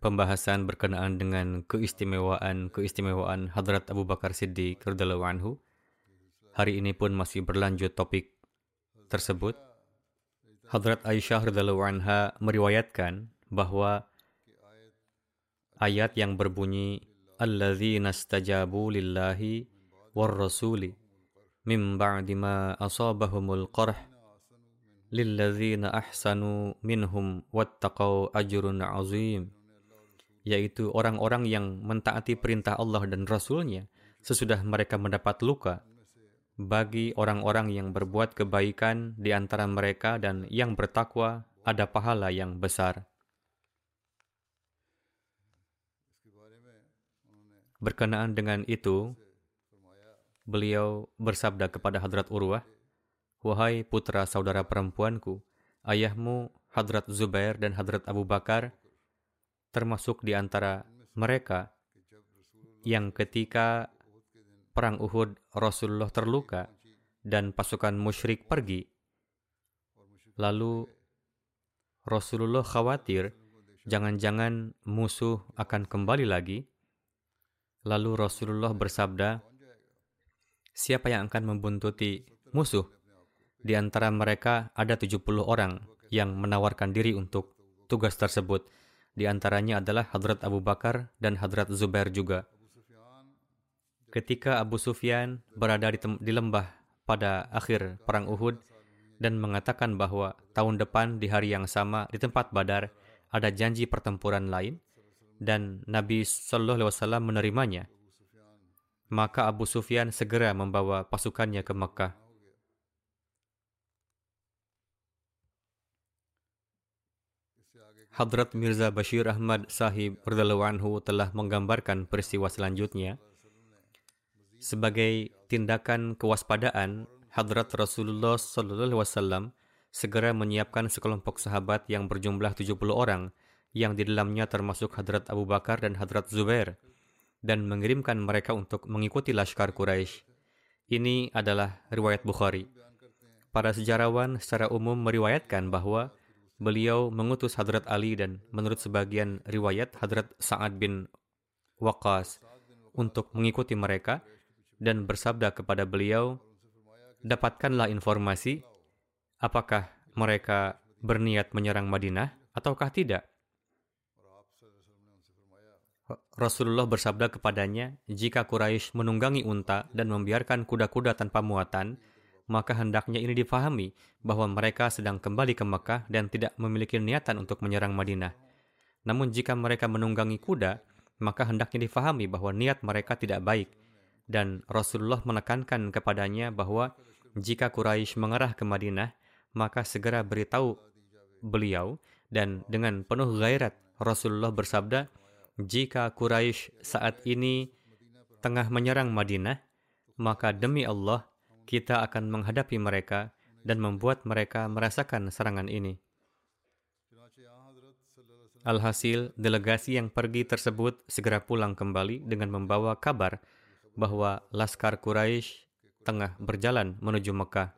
pembahasan berkenaan dengan keistimewaan-keistimewaan Hadrat Abu Bakar Siddiq radhiyallahu anhu. Hari ini pun masih berlanjut topik tersebut. Hadrat Aisyah radhiyallahu anha meriwayatkan bahwa ayat yang berbunyi alladzina stajabu lillahi war rasuli min ba'di ma asabahumul qarh lilladzina ahsanu minhum wattaqau ajrun azim yaitu orang-orang yang mentaati perintah Allah dan Rasulnya sesudah mereka mendapat luka bagi orang-orang yang berbuat kebaikan di antara mereka dan yang bertakwa ada pahala yang besar. Berkenaan dengan itu, beliau bersabda kepada Hadrat Urwah, Wahai putra saudara perempuanku, ayahmu Hadrat Zubair dan Hadrat Abu Bakar termasuk di antara mereka yang ketika perang Uhud Rasulullah terluka dan pasukan musyrik pergi. Lalu Rasulullah khawatir jangan-jangan musuh akan kembali lagi. Lalu Rasulullah bersabda, Siapa yang akan membuntuti musuh? Di antara mereka ada 70 orang yang menawarkan diri untuk tugas tersebut. Di antaranya adalah Hadrat Abu Bakar dan Hadrat Zubair juga. Ketika Abu Sufyan berada di, di lembah pada akhir perang Uhud dan mengatakan bahwa tahun depan di hari yang sama di tempat Badar ada janji pertempuran lain dan Nabi Shallallahu Alaihi Wasallam menerimanya, maka Abu Sufyan segera membawa pasukannya ke Mekah. Hadrat Mirza Bashir Ahmad Sahib anhu telah menggambarkan peristiwa selanjutnya. Sebagai tindakan kewaspadaan, Hadrat Rasulullah wasallam segera menyiapkan sekelompok sahabat yang berjumlah 70 orang yang di dalamnya termasuk Hadrat Abu Bakar dan Hadrat Zubair dan mengirimkan mereka untuk mengikuti Laskar Quraisy. Ini adalah riwayat Bukhari. Para sejarawan secara umum meriwayatkan bahwa beliau mengutus Hadrat Ali dan menurut sebagian riwayat Hadrat Sa'ad bin Waqas untuk mengikuti mereka dan bersabda kepada beliau, dapatkanlah informasi apakah mereka berniat menyerang Madinah ataukah tidak. Rasulullah bersabda kepadanya, jika Quraisy menunggangi unta dan membiarkan kuda-kuda tanpa muatan, maka hendaknya ini difahami bahwa mereka sedang kembali ke Mekah dan tidak memiliki niatan untuk menyerang Madinah. Namun jika mereka menunggangi kuda, maka hendaknya difahami bahwa niat mereka tidak baik. Dan Rasulullah menekankan kepadanya bahwa jika Quraisy mengarah ke Madinah, maka segera beritahu beliau dan dengan penuh gairat Rasulullah bersabda, jika Quraisy saat ini tengah menyerang Madinah, maka demi Allah kita akan menghadapi mereka dan membuat mereka merasakan serangan ini. Alhasil, delegasi yang pergi tersebut segera pulang kembali dengan membawa kabar bahwa Laskar Quraisy tengah berjalan menuju Mekah.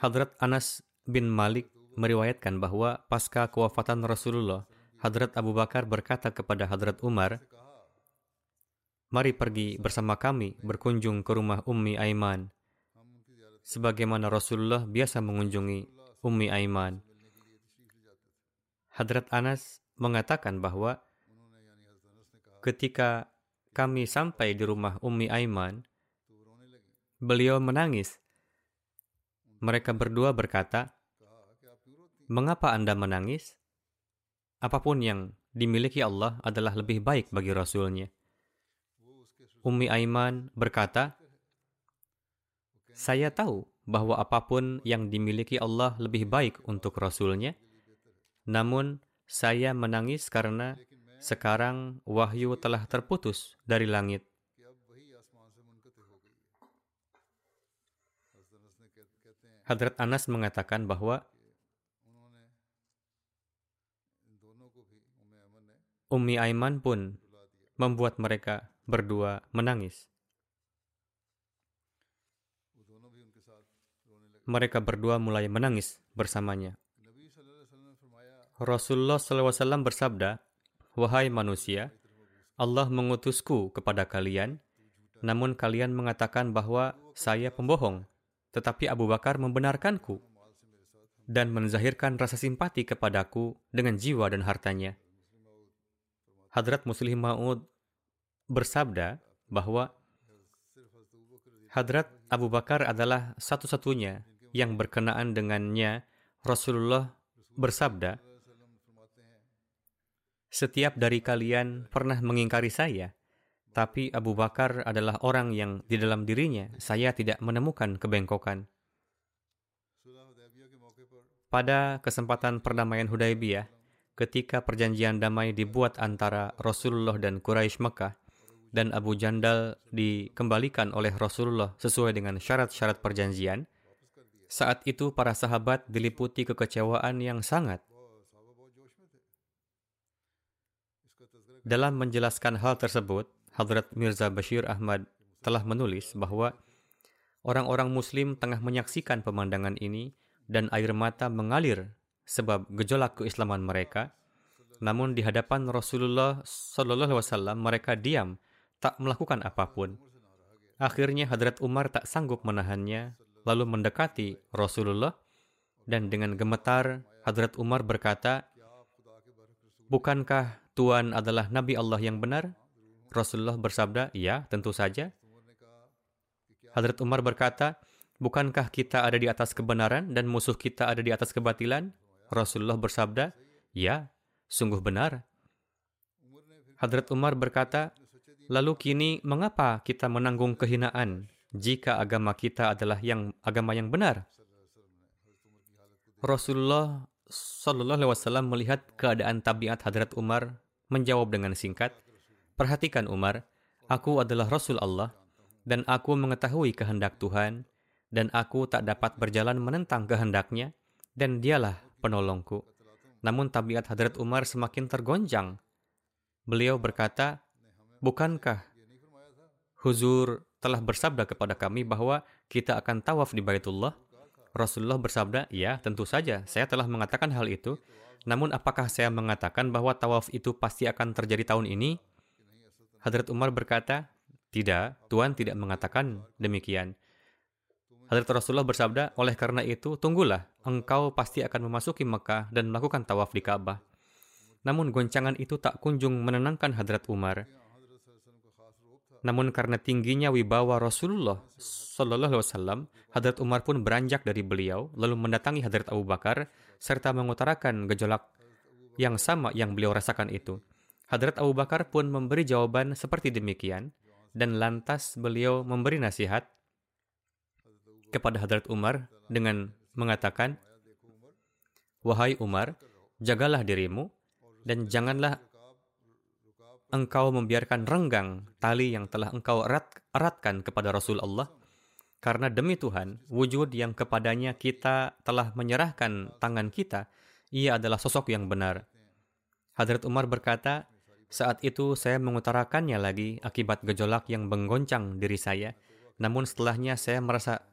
Hadrat Anas bin Malik meriwayatkan bahwa pasca kewafatan Rasulullah, Hadrat Abu Bakar berkata kepada Hadrat Umar, Mari pergi bersama kami berkunjung ke rumah Ummi Aiman. Sebagaimana Rasulullah biasa mengunjungi Ummi Aiman. Hadrat Anas mengatakan bahwa ketika kami sampai di rumah Ummi Aiman, beliau menangis. Mereka berdua berkata, Mengapa Anda menangis? Apa pun yang dimiliki Allah adalah lebih baik bagi Rasulnya. Ummi Aiman berkata, Saya tahu bahwa apa pun yang dimiliki Allah lebih baik untuk Rasulnya. Namun, saya menangis karena sekarang wahyu telah terputus dari langit. Hadrat Anas mengatakan bahwa Ummi Aiman pun membuat mereka berdua menangis. Mereka berdua mulai menangis bersamanya. Rasulullah SAW bersabda, Wahai manusia, Allah mengutusku kepada kalian, namun kalian mengatakan bahwa saya pembohong, tetapi Abu Bakar membenarkanku dan menzahirkan rasa simpati kepadaku dengan jiwa dan hartanya. Hadrat Muslim Ma'ud bersabda bahwa Hadrat Abu Bakar adalah satu-satunya yang berkenaan dengannya Rasulullah bersabda, Setiap dari kalian pernah mengingkari saya, tapi Abu Bakar adalah orang yang di dalam dirinya saya tidak menemukan kebengkokan. Pada kesempatan perdamaian Hudaybiyah, ketika perjanjian damai dibuat antara Rasulullah dan Quraisy Mekah dan Abu Jandal dikembalikan oleh Rasulullah sesuai dengan syarat-syarat perjanjian, saat itu para sahabat diliputi kekecewaan yang sangat. Dalam menjelaskan hal tersebut, Hadrat Mirza Bashir Ahmad telah menulis bahwa orang-orang muslim tengah menyaksikan pemandangan ini dan air mata mengalir sebab gejolak keislaman mereka. Namun di hadapan Rasulullah Shallallahu Alaihi Wasallam mereka diam, tak melakukan apa pun. Akhirnya Hadrat Umar tak sanggup menahannya, lalu mendekati Rasulullah dan dengan gemetar Hadrat Umar berkata, Bukankah Tuhan adalah Nabi Allah yang benar? Rasulullah bersabda, ya tentu saja. Hadrat Umar berkata, Bukankah kita ada di atas kebenaran dan musuh kita ada di atas kebatilan? Rasulullah bersabda, "Ya, sungguh benar." Hadrat Umar berkata, "Lalu kini mengapa kita menanggung kehinaan jika agama kita adalah yang agama yang benar?" Rasulullah Shallallahu Alaihi Wasallam melihat keadaan tabiat Hadrat Umar, menjawab dengan singkat, "Perhatikan Umar, aku adalah Rasul Allah dan aku mengetahui kehendak Tuhan dan aku tak dapat berjalan menentang kehendaknya dan dialah penolongku. Namun tabiat Hadrat Umar semakin tergonjang. Beliau berkata, Bukankah Huzur telah bersabda kepada kami bahwa kita akan tawaf di Baitullah? Rasulullah bersabda, ya tentu saja, saya telah mengatakan hal itu. Namun apakah saya mengatakan bahwa tawaf itu pasti akan terjadi tahun ini? Hadrat Umar berkata, tidak, Tuhan tidak mengatakan demikian. Hadrat Rasulullah bersabda, oleh karena itu, tunggulah, engkau pasti akan memasuki Mekah dan melakukan tawaf di Ka'bah. Namun goncangan itu tak kunjung menenangkan Hadrat Umar. Namun karena tingginya wibawa Rasulullah Sallallahu Alaihi Wasallam, Hadrat Umar pun beranjak dari beliau, lalu mendatangi Hadrat Abu Bakar serta mengutarakan gejolak yang sama yang beliau rasakan itu. Hadrat Abu Bakar pun memberi jawaban seperti demikian, dan lantas beliau memberi nasihat kepada Hadrat Umar dengan mengatakan, Wahai Umar, jagalah dirimu dan janganlah engkau membiarkan renggang tali yang telah engkau erat, eratkan kepada Rasul Allah. Karena demi Tuhan, wujud yang kepadanya kita telah menyerahkan tangan kita, ia adalah sosok yang benar. Hadrat Umar berkata, saat itu saya mengutarakannya lagi akibat gejolak yang menggoncang diri saya. Namun setelahnya saya merasa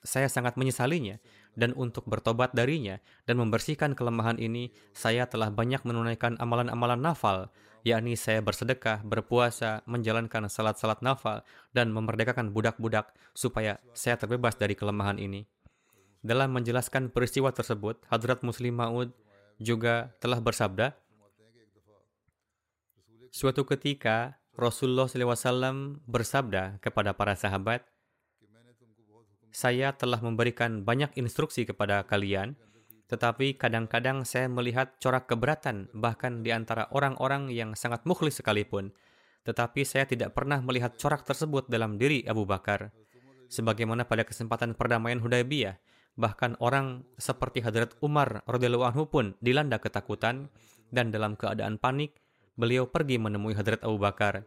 saya sangat menyesalinya dan untuk bertobat darinya dan membersihkan kelemahan ini, saya telah banyak menunaikan amalan-amalan nafal, yakni saya bersedekah, berpuasa, menjalankan salat-salat nafal, dan memerdekakan budak-budak supaya saya terbebas dari kelemahan ini. Dalam menjelaskan peristiwa tersebut, Hadrat Muslim Ma'ud juga telah bersabda, Suatu ketika, Rasulullah SAW bersabda kepada para sahabat, saya telah memberikan banyak instruksi kepada kalian, tetapi kadang-kadang saya melihat corak keberatan bahkan di antara orang-orang yang sangat mukhlis sekalipun. Tetapi saya tidak pernah melihat corak tersebut dalam diri Abu Bakar. Sebagaimana pada kesempatan perdamaian Hudaybiyah, bahkan orang seperti Hadrat Umar radhiyallahu anhu pun dilanda ketakutan dan dalam keadaan panik beliau pergi menemui Hadrat Abu Bakar.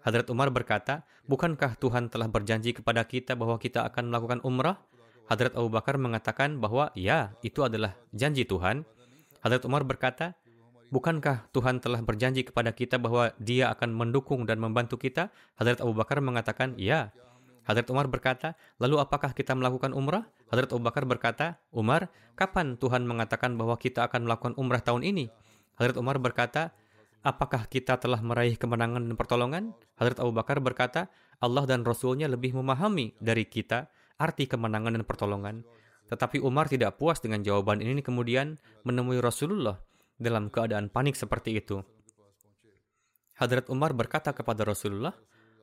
Hadrat Umar berkata, Bukankah Tuhan telah berjanji kepada kita bahwa kita akan melakukan umrah? Hadrat Abu Bakar mengatakan bahwa ya, itu adalah janji Tuhan. Hadrat Umar berkata, Bukankah Tuhan telah berjanji kepada kita bahwa dia akan mendukung dan membantu kita? Hadrat Abu Bakar mengatakan, ya. Hadrat Umar berkata, lalu apakah kita melakukan umrah? Hadrat Abu Bakar berkata, Umar, kapan Tuhan mengatakan bahwa kita akan melakukan umrah tahun ini? Hadrat Umar berkata, Apakah kita telah meraih kemenangan dan pertolongan? Hadrat Abu Bakar berkata, Allah dan Rasulnya lebih memahami dari kita arti kemenangan dan pertolongan. Tetapi Umar tidak puas dengan jawaban ini kemudian menemui Rasulullah dalam keadaan panik seperti itu. Hadrat Umar berkata kepada Rasulullah,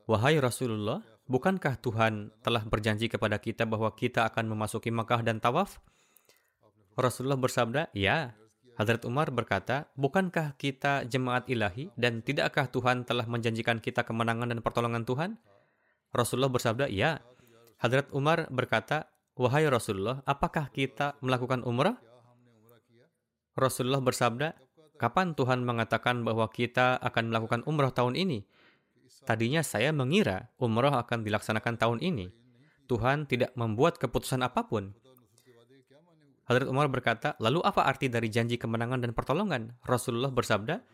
Wahai Rasulullah, bukankah Tuhan telah berjanji kepada kita bahwa kita akan memasuki Makkah dan tawaf? Rasulullah bersabda, ya, Hadrat Umar berkata, bukankah kita jemaat ilahi dan tidakkah Tuhan telah menjanjikan kita kemenangan dan pertolongan Tuhan? Rasulullah bersabda, ya. Hadrat Umar berkata, wahai Rasulullah, apakah kita melakukan umrah? Rasulullah bersabda, kapan Tuhan mengatakan bahwa kita akan melakukan umrah tahun ini? Tadinya saya mengira umrah akan dilaksanakan tahun ini. Tuhan tidak membuat keputusan apa pun. Hadrat Umar berkata, lalu apa arti dari janji kemenangan dan pertolongan? Rasulullah bersabda,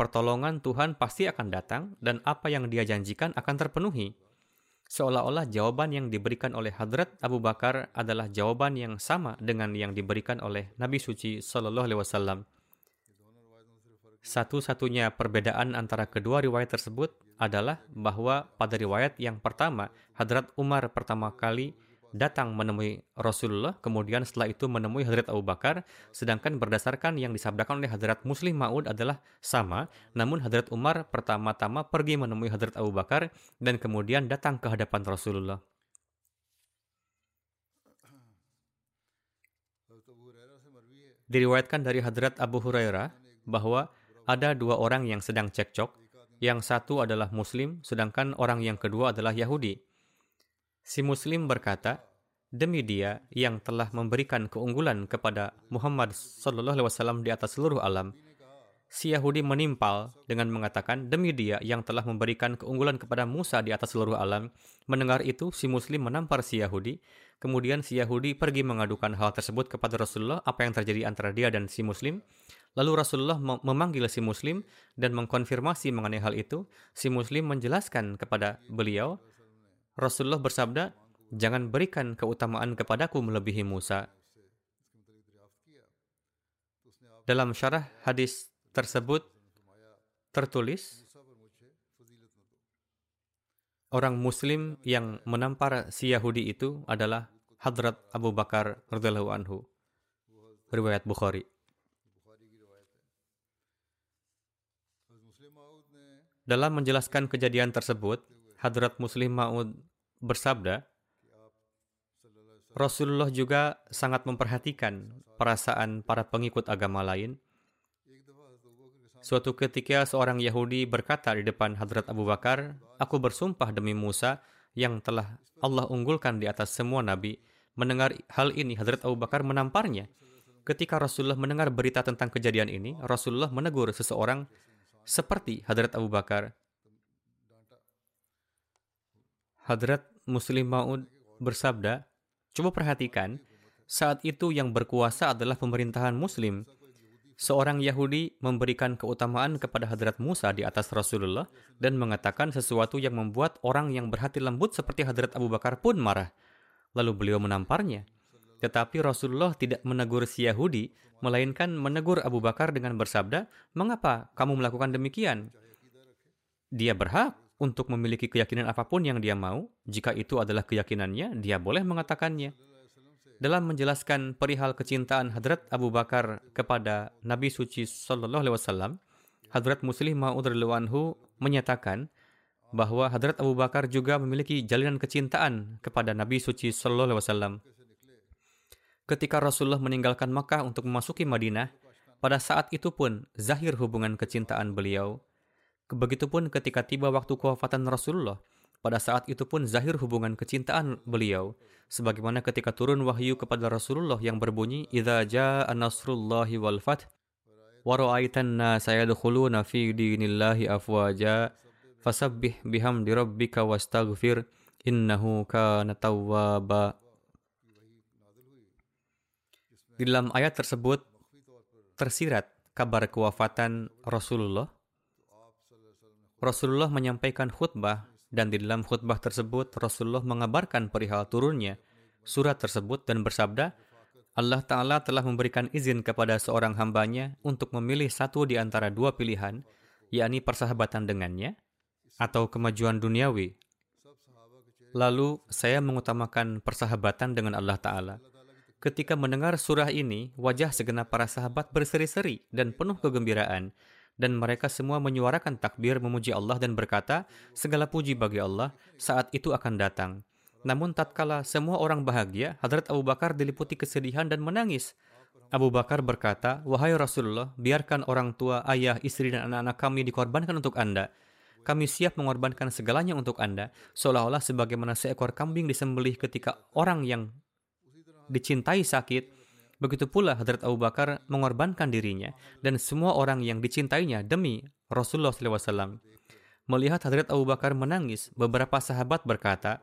pertolongan Tuhan pasti akan datang dan apa yang dia janjikan akan terpenuhi. Seolah-olah jawaban yang diberikan oleh Hadrat Abu Bakar adalah jawaban yang sama dengan yang diberikan oleh Nabi Suci Shallallahu Alaihi Wasallam. Satu-satunya perbedaan antara kedua riwayat tersebut adalah bahwa pada riwayat yang pertama, Hadrat Umar pertama kali datang menemui Rasulullah, kemudian setelah itu menemui Hadrat Abu Bakar, sedangkan berdasarkan yang disabdakan oleh Hadrat Muslim Ma'ud adalah sama, namun Hadrat Umar pertama-tama pergi menemui Hadrat Abu Bakar dan kemudian datang ke hadapan Rasulullah. Diriwayatkan dari Hadrat Abu Hurairah bahwa ada dua orang yang sedang cekcok, yang satu adalah Muslim, sedangkan orang yang kedua adalah Yahudi. Si Muslim berkata, demi dia yang telah memberikan keunggulan kepada Muhammad Sallallahu Alaihi Wasallam di atas seluruh alam. Si Yahudi menimpal dengan mengatakan, demi dia yang telah memberikan keunggulan kepada Musa di atas seluruh alam. Mendengar itu, si Muslim menampar si Yahudi. Kemudian si Yahudi pergi mengadukan hal tersebut kepada Rasulullah, apa yang terjadi antara dia dan si Muslim. Lalu Rasulullah memanggil si Muslim dan mengkonfirmasi mengenai hal itu. Si Muslim menjelaskan kepada beliau Rasulullah bersabda, "Jangan berikan keutamaan kepadaku melebihi Musa." Dalam syarah hadis tersebut tertulis, orang Muslim yang menampar si Yahudi itu adalah Hadrat Abu Bakar radhiyallahu anhu. Riwayat Bukhari. Dalam menjelaskan kejadian tersebut, Hadrat Muslim Ma'ud bersabda, Rasulullah juga sangat memperhatikan perasaan para pengikut agama lain. Suatu ketika seorang Yahudi berkata di depan Hadrat Abu Bakar, Aku bersumpah demi Musa yang telah Allah unggulkan di atas semua nabi. Mendengar hal ini, Hadrat Abu Bakar menamparnya. Ketika Rasulullah mendengar berita tentang kejadian ini, Rasulullah menegur seseorang seperti Hadrat Abu Bakar. Hadrat Muslim Maud bersabda, coba perhatikan, saat itu yang berkuasa adalah pemerintahan Muslim. seorang Yahudi memberikan keutamaan kepada Hadrat Musa di atas Rasulullah dan mengatakan sesuatu yang membuat orang yang berhati lembut seperti Hadrat Abu Bakar pun marah. Lalu beliau menamparnya. Tetapi Rasulullah tidak menegur si Yahudi, melainkan menegur Abu Bakar dengan bersabda, "Mengapa kamu melakukan demikian?" Dia berhak untuk memiliki keyakinan apa pun yang dia mau. Jika itu adalah keyakinannya, dia boleh mengatakannya. Dalam menjelaskan perihal kecintaan Hadrat Abu Bakar kepada Nabi suci sallallahu alaihi wasallam, Hadrat Muslim Ma'ud anhu menyatakan bahwa Hadrat Abu Bakar juga memiliki jalinan kecintaan kepada Nabi suci sallallahu alaihi wasallam. Ketika Rasulullah meninggalkan Makkah untuk memasuki Madinah, pada saat itu pun zahir hubungan kecintaan beliau. Begitupun ketika tiba waktu kewafatan Rasulullah, pada saat itu pun zahir hubungan kecintaan beliau. Sebagaimana ketika turun wahyu kepada Rasulullah yang berbunyi, "Idza jaa nasrullahi wal fath wa ra'aitan nasa yadkhuluna fi dinillahi afwaja fasabbih bihamdi rabbika wastaghfir innahu kana tawwaba." Di dalam ayat tersebut tersirat kabar kewafatan Rasulullah. Rasulullah menyampaikan khutbah dan di dalam khutbah tersebut Rasulullah mengabarkan perihal turunnya surat tersebut dan bersabda, Allah Ta'ala telah memberikan izin kepada seorang hambanya untuk memilih satu di antara dua pilihan, yakni persahabatan dengannya atau kemajuan duniawi. Lalu saya mengutamakan persahabatan dengan Allah Ta'ala. Ketika mendengar surah ini, wajah segenap para sahabat berseri-seri dan penuh kegembiraan, dan mereka semua menyuarakan takbir memuji Allah dan berkata, segala puji bagi Allah, saat itu akan datang. Namun tatkala semua orang bahagia, Hadrat Abu Bakar diliputi kesedihan dan menangis. Abu Bakar berkata, Wahai Rasulullah, biarkan orang tua, ayah, istri, dan anak-anak kami dikorbankan untuk Anda. Kami siap mengorbankan segalanya untuk Anda, seolah-olah sebagaimana seekor kambing disembelih ketika orang yang dicintai sakit, begitu pula Hadrat Abu Bakar mengorbankan dirinya dan semua orang yang dicintainya demi Rasulullah SAW. Melihat Hadrat Abu Bakar menangis, beberapa sahabat berkata,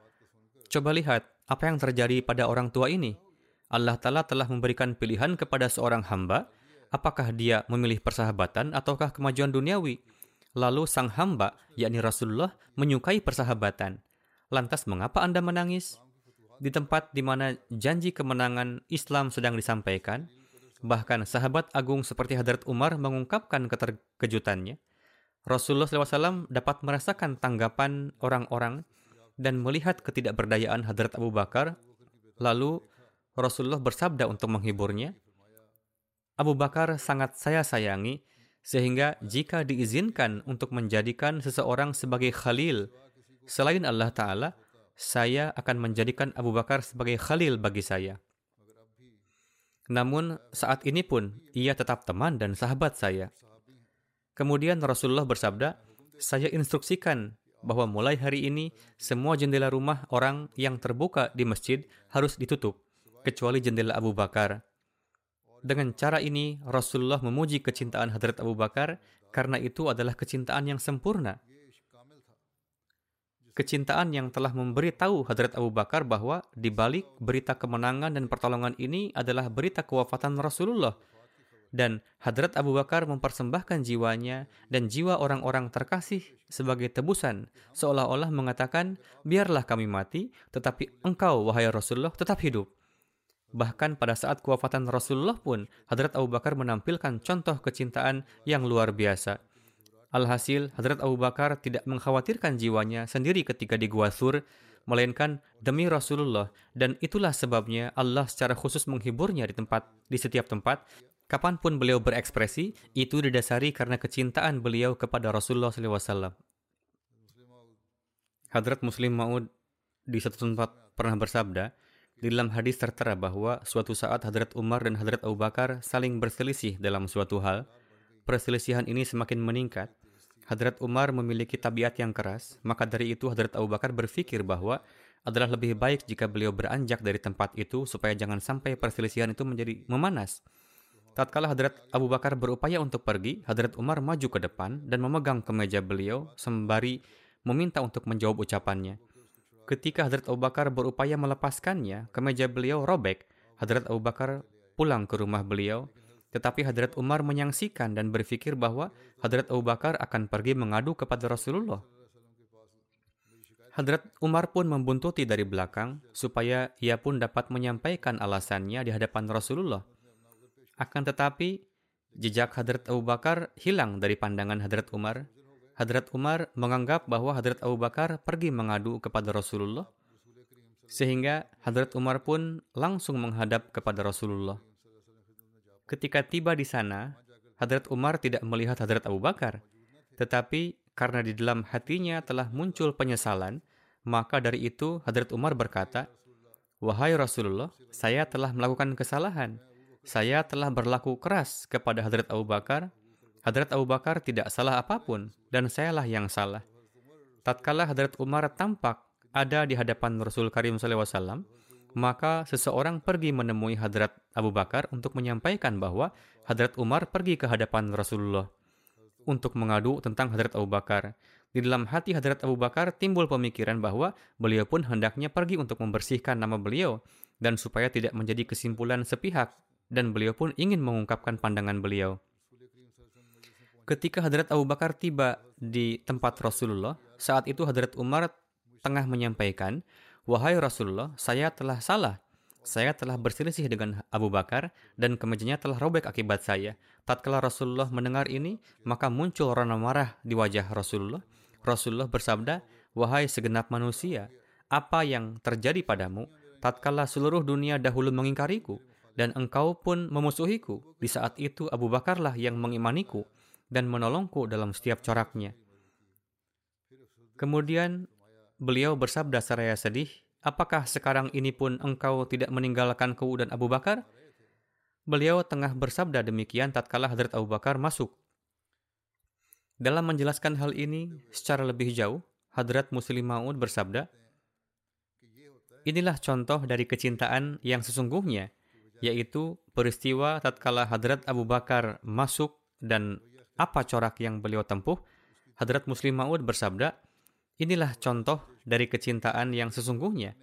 Coba lihat apa yang terjadi pada orang tua ini. Allah Ta'ala telah memberikan pilihan kepada seorang hamba, apakah dia memilih persahabatan ataukah kemajuan duniawi. Lalu sang hamba, yakni Rasulullah, menyukai persahabatan. Lantas mengapa Anda menangis? Di tempat di mana janji kemenangan Islam sedang disampaikan, bahkan sahabat agung seperti Hadrat Umar mengungkapkan keterkejutannya. Rasulullah SAW dapat merasakan tanggapan orang-orang dan melihat ketidakberdayaan Hadrat Abu Bakar. Lalu Rasulullah bersabda untuk menghiburnya, Abu Bakar sangat saya sayangi, sehingga jika diizinkan untuk menjadikan seseorang sebagai khalil selain Allah Ta'ala, saya akan menjadikan Abu Bakar sebagai khalil bagi saya. Namun saat ini pun ia tetap teman dan sahabat saya. Kemudian Rasulullah bersabda, saya instruksikan bahwa mulai hari ini semua jendela rumah orang yang terbuka di masjid harus ditutup, kecuali jendela Abu Bakar. Dengan cara ini, Rasulullah memuji kecintaan Hadrat Abu Bakar karena itu adalah kecintaan yang sempurna kecintaan yang telah memberi tahu Hadrat Abu Bakar bahwa di balik berita kemenangan dan pertolongan ini adalah berita kewafatan Rasulullah. Dan Hadrat Abu Bakar mempersembahkan jiwanya dan jiwa orang-orang terkasih sebagai tebusan, seolah-olah mengatakan, biarlah kami mati, tetapi engkau, wahai Rasulullah, tetap hidup. Bahkan pada saat kewafatan Rasulullah pun, Hadrat Abu Bakar menampilkan contoh kecintaan yang luar biasa. Alhasil, Hadrat Abu Bakar tidak mengkhawatirkan jiwanya sendiri ketika di Gua Sur, melainkan demi Rasulullah. Dan itulah sebabnya Allah secara khusus menghiburnya di tempat di setiap tempat. Kapan pun beliau berekspresi, itu didasari karena kecintaan beliau kepada Rasulullah SAW. Hadrat Muslim Maud di satu tempat pernah bersabda, di dalam hadis tertera bahwa suatu saat Hadrat Umar dan Hadrat Abu Bakar saling berselisih dalam suatu hal. Perselisihan ini semakin meningkat Hadrat Umar memiliki tabiat yang keras, maka dari itu Hadrat Abu Bakar berpikir bahwa adalah lebih baik jika beliau beranjak dari tempat itu supaya jangan sampai perselisihan itu menjadi memanas. Tatkala Hadrat Abu Bakar berupaya untuk pergi, Hadrat Umar maju ke depan dan memegang kemeja beliau sembari meminta untuk menjawab ucapannya. Ketika Hadrat Abu Bakar berupaya melepaskannya, kemeja beliau robek. Hadrat Abu Bakar pulang ke rumah beliau Tetapi Hadrat Umar menyangsikan dan berpikir bahwa Hadrat Abu Bakar akan pergi mengadu kepada Rasulullah. Hadrat Umar pun membuntuti dari belakang supaya ia pun dapat menyampaikan alasannya di hadapan Rasulullah. Akan tetapi, jejak Hadrat Abu Bakar hilang dari pandangan Hadrat Umar. Hadrat Umar menganggap bahwa Hadrat Abu Bakar pergi mengadu kepada Rasulullah, sehingga Hadrat Umar pun langsung menghadap kepada Rasulullah. Ketika tiba di sana, Hadrat Umar tidak melihat Hadrat Abu Bakar, tetapi karena di dalam hatinya telah muncul penyesalan, maka dari itu Hadrat Umar berkata, Wahai Rasulullah, saya telah melakukan kesalahan. Saya telah berlaku keras kepada Hadrat Abu Bakar. Hadrat Abu Bakar tidak salah apa pun, dan sayalah yang salah. Tatkala Hadrat Umar tampak ada di hadapan Rasul Karim SAW, maka seseorang pergi menemui Hadrat Abu Bakar untuk menyampaikan bahwa Hadrat Umar pergi ke hadapan Rasulullah untuk mengadu tentang Hadrat Abu Bakar. Di dalam hati Hadrat Abu Bakar timbul pemikiran bahwa beliau pun hendaknya pergi untuk membersihkan nama beliau dan supaya tidak menjadi kesimpulan sepihak dan beliau pun ingin mengungkapkan pandangan beliau. Ketika Hadrat Abu Bakar tiba di tempat Rasulullah, saat itu Hadrat Umar tengah menyampaikan Wahai Rasulullah, saya telah salah. Saya telah berselisih dengan Abu Bakar dan kemejanya telah robek akibat saya. Tatkala Rasulullah mendengar ini, maka muncul rona marah di wajah Rasulullah. Rasulullah bersabda, Wahai segenap manusia, apa yang terjadi padamu tatkala seluruh dunia dahulu mengingkariku dan engkau pun memusuhiku. Di saat itu Abu Bakarlah yang mengimaniku dan menolongku dalam setiap coraknya. Kemudian Beliau bersabda seraya sedih, Apakah sekarang ini pun engkau tidak meninggalkanku dan Abu Bakar? Beliau tengah bersabda demikian tatkala Hadrat Abu Bakar masuk. Dalam menjelaskan hal ini secara lebih jauh, Hadrat Muslim Maud bersabda, Inilah contoh dari kecintaan yang sesungguhnya, yaitu peristiwa tatkala Hadrat Abu Bakar masuk dan apa corak yang beliau tempuh, Hadrat Muslim Maud bersabda, Inilah contoh dari kecintaan yang sesungguhnya,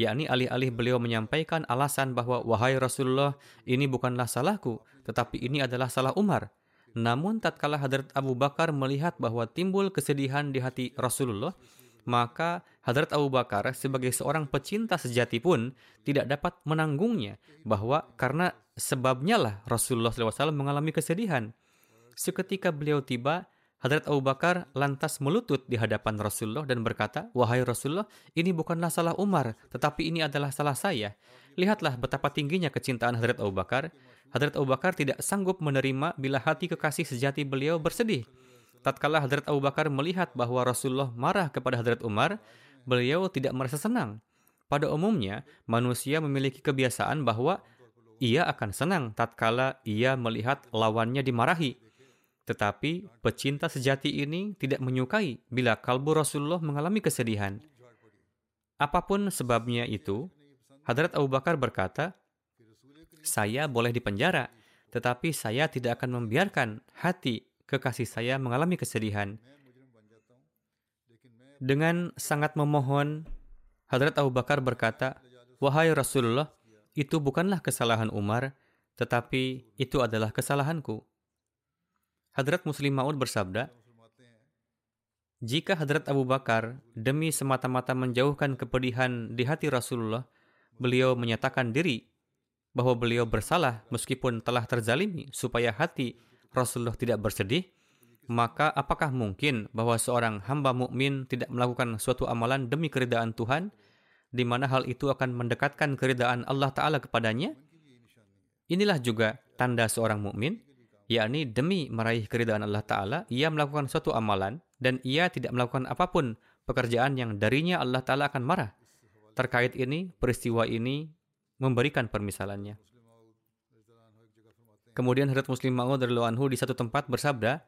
yakni alih-alih beliau menyampaikan alasan bahwa wahai Rasulullah, ini bukanlah salahku, tetapi ini adalah salah Umar. Namun tatkala Hadrat Abu Bakar melihat bahwa timbul kesedihan di hati Rasulullah, maka Hadrat Abu Bakar sebagai seorang pecinta sejati pun tidak dapat menanggungnya bahwa karena sebabnya lah Rasulullah SAW mengalami kesedihan. Seketika beliau tiba, Hadrat Abu Bakar lantas melutut di hadapan Rasulullah dan berkata, Wahai Rasulullah, ini bukanlah salah Umar, tetapi ini adalah salah saya. Lihatlah betapa tingginya kecintaan Hadrat Abu Bakar. Hadrat Abu Bakar tidak sanggup menerima bila hati kekasih sejati beliau bersedih. Tatkala Hadrat Abu Bakar melihat bahwa Rasulullah marah kepada Hadrat Umar, beliau tidak merasa senang. Pada umumnya, manusia memiliki kebiasaan bahwa ia akan senang tatkala ia melihat lawannya dimarahi tetapi pecinta sejati ini tidak menyukai bila kalbu Rasulullah mengalami kesedihan. Apa pun sebabnya itu, Hadrat Abu Bakar berkata, saya boleh dipenjara, tetapi saya tidak akan membiarkan hati kekasih saya mengalami kesedihan. Dengan sangat memohon, Hadrat Abu Bakar berkata, Wahai Rasulullah, itu bukanlah kesalahan Umar, tetapi itu adalah kesalahanku. Hadrat Muslim Ma'ud bersabda, jika Hadrat Abu Bakar demi semata-mata menjauhkan kepedihan di hati Rasulullah, beliau menyatakan diri bahwa beliau bersalah meskipun telah terzalimi supaya hati Rasulullah tidak bersedih, maka apakah mungkin bahwa seorang hamba mukmin tidak melakukan suatu amalan demi keridaan Tuhan, di mana hal itu akan mendekatkan keridaan Allah Ta'ala kepadanya? Inilah juga tanda seorang mukmin yakni demi meraih keridaan Allah Ta'ala, ia melakukan suatu amalan dan ia tidak melakukan apa pun pekerjaan yang darinya Allah Ta'ala akan marah. Terkait ini, peristiwa ini memberikan permisalannya. Kemudian Hadrat Muslim Ma'ud dari anhu di satu tempat bersabda,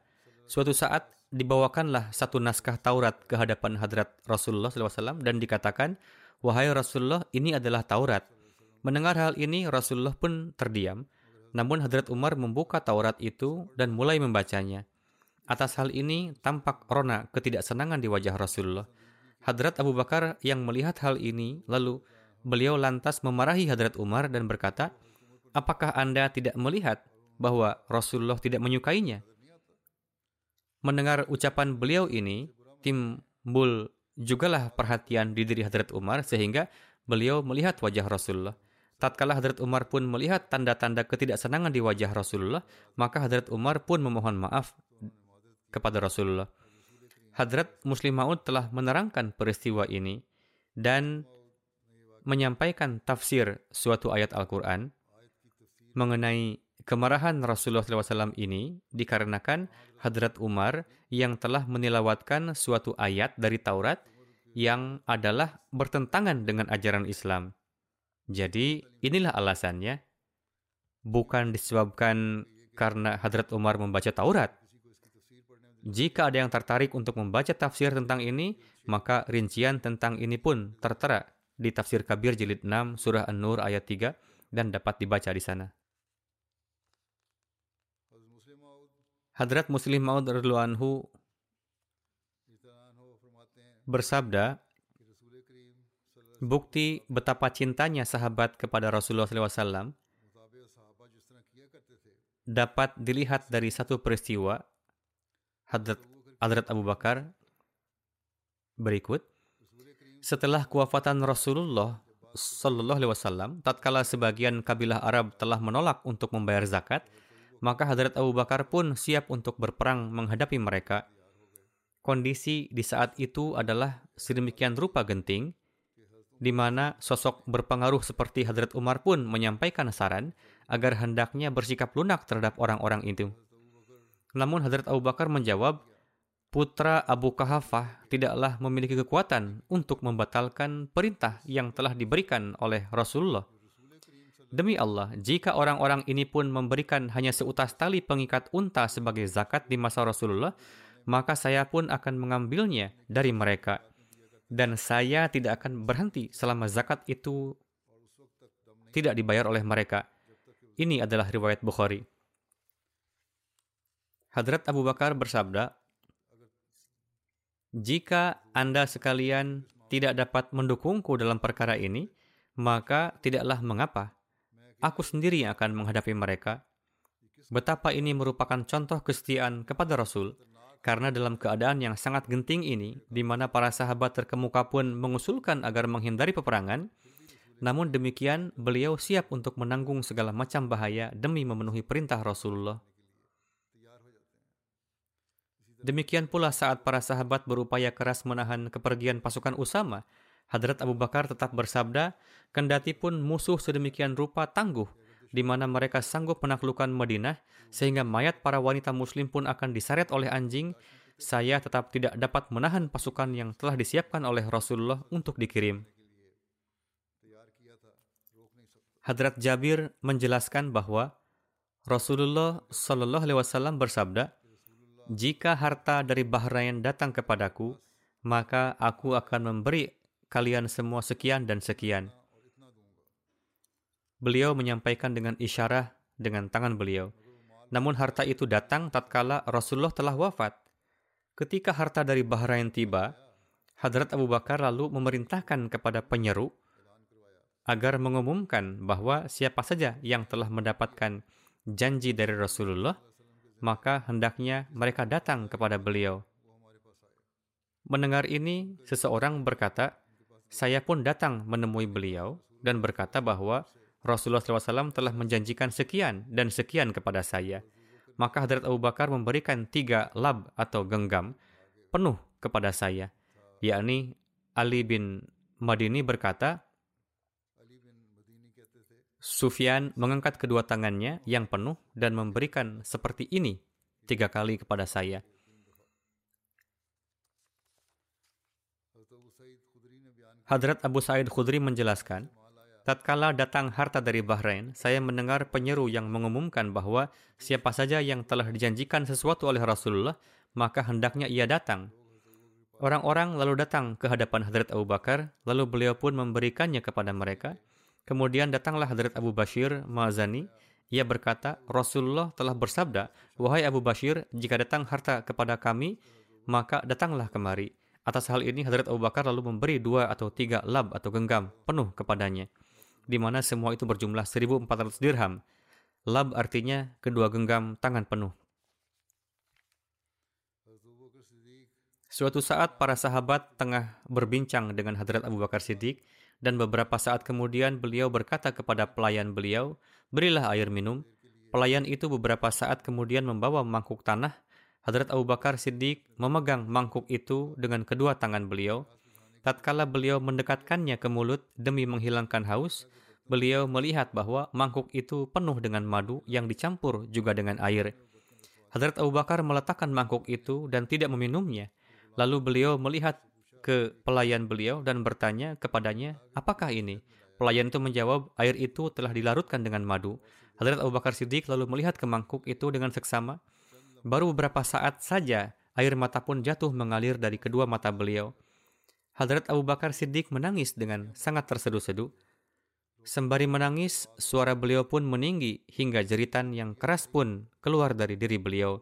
suatu saat dibawakanlah satu naskah Taurat ke hadapan Hadrat Rasulullah SAW dan dikatakan, Wahai Rasulullah, ini adalah Taurat. Mendengar hal ini, Rasulullah pun terdiam. Namun Hadrat Umar membuka Taurat itu dan mulai membacanya. Atas hal ini tampak rona ketidaksenangan di wajah Rasulullah. Hadrat Abu Bakar yang melihat hal ini lalu beliau lantas memarahi Hadrat Umar dan berkata, Apakah Anda tidak melihat bahwa Rasulullah tidak menyukainya. Mendengar ucapan beliau ini, timbul jugalah perhatian di diri Hadrat Umar sehingga beliau melihat wajah Rasulullah. Tatkala Hadrat Umar pun melihat tanda-tanda ketidaksenangan di wajah Rasulullah, maka Hadrat Umar pun memohon maaf kepada Rasulullah. Hadrat Muslim Maud telah menerangkan peristiwa ini dan menyampaikan tafsir suatu ayat Al-Quran mengenai kemarahan Rasulullah SAW ini dikarenakan Hadrat Umar yang telah menilawatkan suatu ayat dari Taurat yang adalah bertentangan dengan ajaran Islam. Jadi inilah alasannya, bukan disebabkan karena Hadrat Umar membaca Taurat, jika ada yang tertarik untuk membaca tafsir tentang ini, maka rincian tentang ini pun tertera di tafsir Kabir jilid 6 surah An-Nur ayat 3 dan dapat dibaca di sana. Hadrat Muslim Maud anhu bersabda, bukti betapa cintanya sahabat kepada Rasulullah SAW dapat dilihat dari satu peristiwa Hadrat, Hadrat Abu Bakar berikut. Setelah kewafatan Rasulullah Sallallahu tatkala sebagian kabilah Arab telah menolak untuk membayar zakat, maka Hadrat Abu Bakar pun siap untuk berperang menghadapi mereka. Kondisi di saat itu adalah sedemikian rupa genting, di mana sosok berpengaruh seperti Hadrat Umar pun menyampaikan saran agar hendaknya bersikap lunak terhadap orang-orang itu. Namun Hadrat Abu Bakar menjawab, putra Abu Kahafah tidaklah memiliki kekuatan untuk membatalkan perintah yang telah diberikan oleh Rasulullah. Demi Allah, jika orang-orang ini pun memberikan hanya seutas tali pengikat unta sebagai zakat di masa Rasulullah, maka saya pun akan mengambilnya dari mereka. Dan saya tidak akan berhenti selama zakat itu tidak dibayar oleh mereka. Ini adalah riwayat Bukhari. Hadrat Abu Bakar bersabda, "Jika Anda sekalian tidak dapat mendukungku dalam perkara ini, maka tidaklah mengapa. Aku sendiri yang akan menghadapi mereka." Betapa ini merupakan contoh kesetiaan kepada Rasul, karena dalam keadaan yang sangat genting ini, di mana para sahabat terkemuka pun mengusulkan agar menghindari peperangan, namun demikian beliau siap untuk menanggung segala macam bahaya demi memenuhi perintah Rasulullah. Demikian pula saat para sahabat berupaya keras menahan kepergian pasukan Usama, Hadrat Abu Bakar tetap bersabda, kendati pun musuh sedemikian rupa tangguh, di mana mereka sanggup menaklukkan Madinah, sehingga mayat para wanita muslim pun akan diseret oleh anjing, saya tetap tidak dapat menahan pasukan yang telah disiapkan oleh Rasulullah untuk dikirim. Hadrat Jabir menjelaskan bahwa Rasulullah Shallallahu Alaihi Wasallam bersabda, jika harta dari Bahrain datang kepadaku, maka aku akan memberi kalian semua sekian dan sekian. Beliau menyampaikan dengan isyarat dengan tangan beliau. Namun harta itu datang tatkala Rasulullah telah wafat. Ketika harta dari Bahrain tiba, Hadrat Abu Bakar lalu memerintahkan kepada penyeru agar mengumumkan bahwa siapa saja yang telah mendapatkan janji dari Rasulullah maka hendaknya mereka datang kepada beliau. Mendengar ini, seseorang berkata, saya pun datang menemui beliau dan berkata bahwa Rasulullah SAW telah menjanjikan sekian dan sekian kepada saya. Maka Hadrat Abu Bakar memberikan tiga lab atau genggam penuh kepada saya, yakni Ali bin Madini berkata, Sufyan mengangkat kedua tangannya yang penuh dan memberikan seperti ini tiga kali kepada saya. Hadrat Abu Sa'id Khudri menjelaskan, tatkala datang harta dari Bahrain, saya mendengar penyeru yang mengumumkan bahwa siapa saja yang telah dijanjikan sesuatu oleh Rasulullah, maka hendaknya ia datang. Orang-orang lalu datang ke hadapan Hadrat Abu Bakar, lalu beliau pun memberikannya kepada mereka. Kemudian datanglah Hadrat Abu Bashir Mazani. Ia berkata, Rasulullah telah bersabda, Wahai Abu Bashir, jika datang harta kepada kami, maka datanglah kemari. Atas hal ini, Hadrat Abu Bakar lalu memberi dua atau tiga lab atau genggam penuh kepadanya, di mana semua itu berjumlah 1.400 dirham. Lab artinya kedua genggam tangan penuh. Suatu saat para sahabat tengah berbincang dengan Hadrat Abu Bakar Siddiq dan beberapa saat kemudian beliau berkata kepada pelayan beliau, "Berilah air minum." Pelayan itu beberapa saat kemudian membawa mangkuk tanah. Hadrat Abu Bakar Siddiq memegang mangkuk itu dengan kedua tangan beliau. Tatkala beliau mendekatkannya ke mulut demi menghilangkan haus, beliau melihat bahwa mangkuk itu penuh dengan madu yang dicampur juga dengan air. Hadrat Abu Bakar meletakkan mangkuk itu dan tidak meminumnya. Lalu beliau melihat ke pelayan beliau dan bertanya kepadanya, apakah ini? Pelayan itu menjawab, air itu telah dilarutkan dengan madu. Hadrat Abu Bakar Siddiq lalu melihat ke mangkuk itu dengan seksama. Baru beberapa saat saja, air mata pun jatuh mengalir dari kedua mata beliau. Hadrat Abu Bakar Siddiq menangis dengan sangat terseduh-seduh. Sembari menangis, suara beliau pun meninggi hingga jeritan yang keras pun keluar dari diri beliau.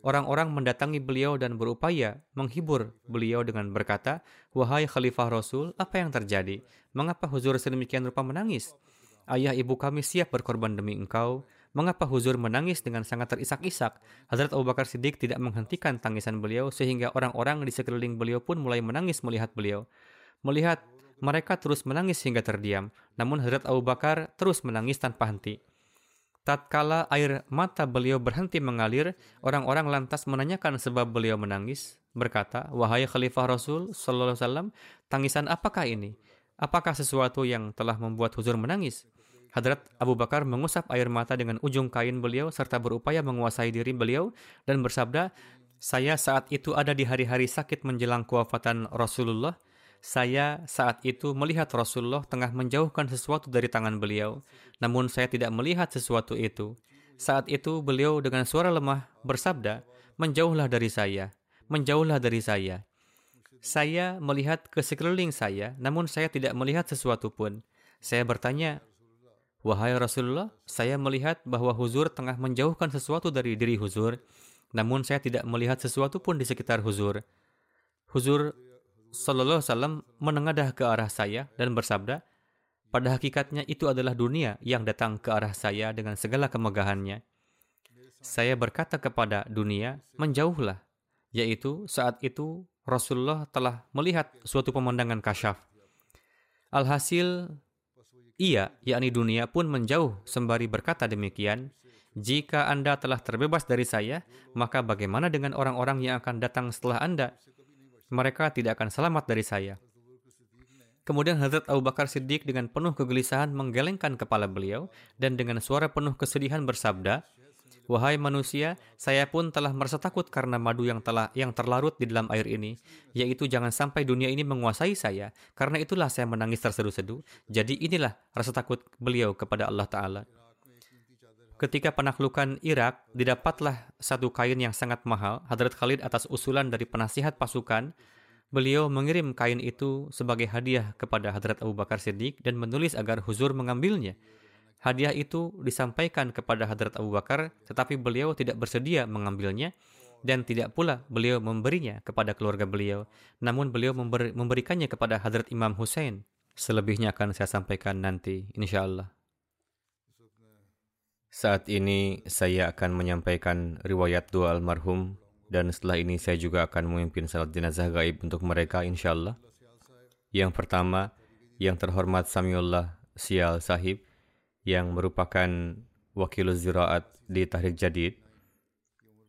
Orang-orang mendatangi beliau dan berupaya menghibur beliau dengan berkata, Wahai Khalifah Rasul, apa yang terjadi? Mengapa huzur sedemikian rupa menangis? Ayah ibu kami siap berkorban demi engkau. Mengapa huzur menangis dengan sangat terisak-isak? Hazrat Abu Bakar Siddiq tidak menghentikan tangisan beliau sehingga orang-orang di sekeliling beliau pun mulai menangis melihat beliau. Melihat mereka terus menangis hingga terdiam. Namun Hazrat Abu Bakar terus menangis tanpa henti. Tatkala air mata beliau berhenti mengalir, orang-orang lantas menanyakan sebab beliau menangis. Berkata, Wahai Khalifah Rasul Sallallahu Alaihi Wasallam, tangisan apakah ini? Apakah sesuatu yang telah membuat huzur menangis? Hadrat Abu Bakar mengusap air mata dengan ujung kain beliau serta berupaya menguasai diri beliau dan bersabda, Saya saat itu ada di hari-hari sakit menjelang kewafatan Rasulullah saya saat itu melihat Rasulullah tengah menjauhkan sesuatu dari tangan beliau, namun saya tidak melihat sesuatu itu. Saat itu beliau dengan suara lemah bersabda, "Menjauhlah dari saya, menjauhlah dari saya." Saya melihat ke sekeliling saya, namun saya tidak melihat sesuatu pun. Saya bertanya, "Wahai Rasulullah, saya melihat bahwa Huzur tengah menjauhkan sesuatu dari diri Huzur, namun saya tidak melihat sesuatu pun di sekitar Huzur." Huzur Sallallahu Wasallam menengadah ke arah saya dan bersabda, pada hakikatnya itu adalah dunia yang datang ke arah saya dengan segala kemegahannya. Saya berkata kepada dunia, menjauhlah. Yaitu saat itu Rasulullah telah melihat suatu pemandangan kasyaf. Alhasil, ia, yakni dunia pun menjauh sembari berkata demikian, jika Anda telah terbebas dari saya, maka bagaimana dengan orang-orang yang akan datang setelah Anda? mereka tidak akan selamat dari saya. Kemudian Hazrat Abu Bakar Siddiq dengan penuh kegelisahan menggelengkan kepala beliau dan dengan suara penuh kesedihan bersabda, Wahai manusia, saya pun telah merasa takut karena madu yang telah yang terlarut di dalam air ini, yaitu jangan sampai dunia ini menguasai saya. Karena itulah saya menangis terseduh-seduh. Jadi inilah rasa takut beliau kepada Allah Taala. Ketika penaklukan Irak, didapatlah satu kain yang sangat mahal. Hadrat Khalid atas usulan dari penasihat pasukan, beliau mengirim kain itu sebagai hadiah kepada Hadrat Abu Bakar Siddiq dan menulis agar Huzur mengambilnya. Hadiah itu disampaikan kepada Hadrat Abu Bakar, tetapi beliau tidak bersedia mengambilnya dan tidak pula beliau memberinya kepada keluarga beliau. Namun beliau memberikannya kepada Hadrat Imam Hussein. Selebihnya akan saya sampaikan nanti, insya Allah. Saat ini saya akan menyampaikan riwayat dua almarhum dan setelah ini saya juga akan memimpin salat jenazah gaib untuk mereka insyaAllah. Yang pertama, yang terhormat Samiullah Sial Sahib yang merupakan wakil ziraat di Tahrik Jadid.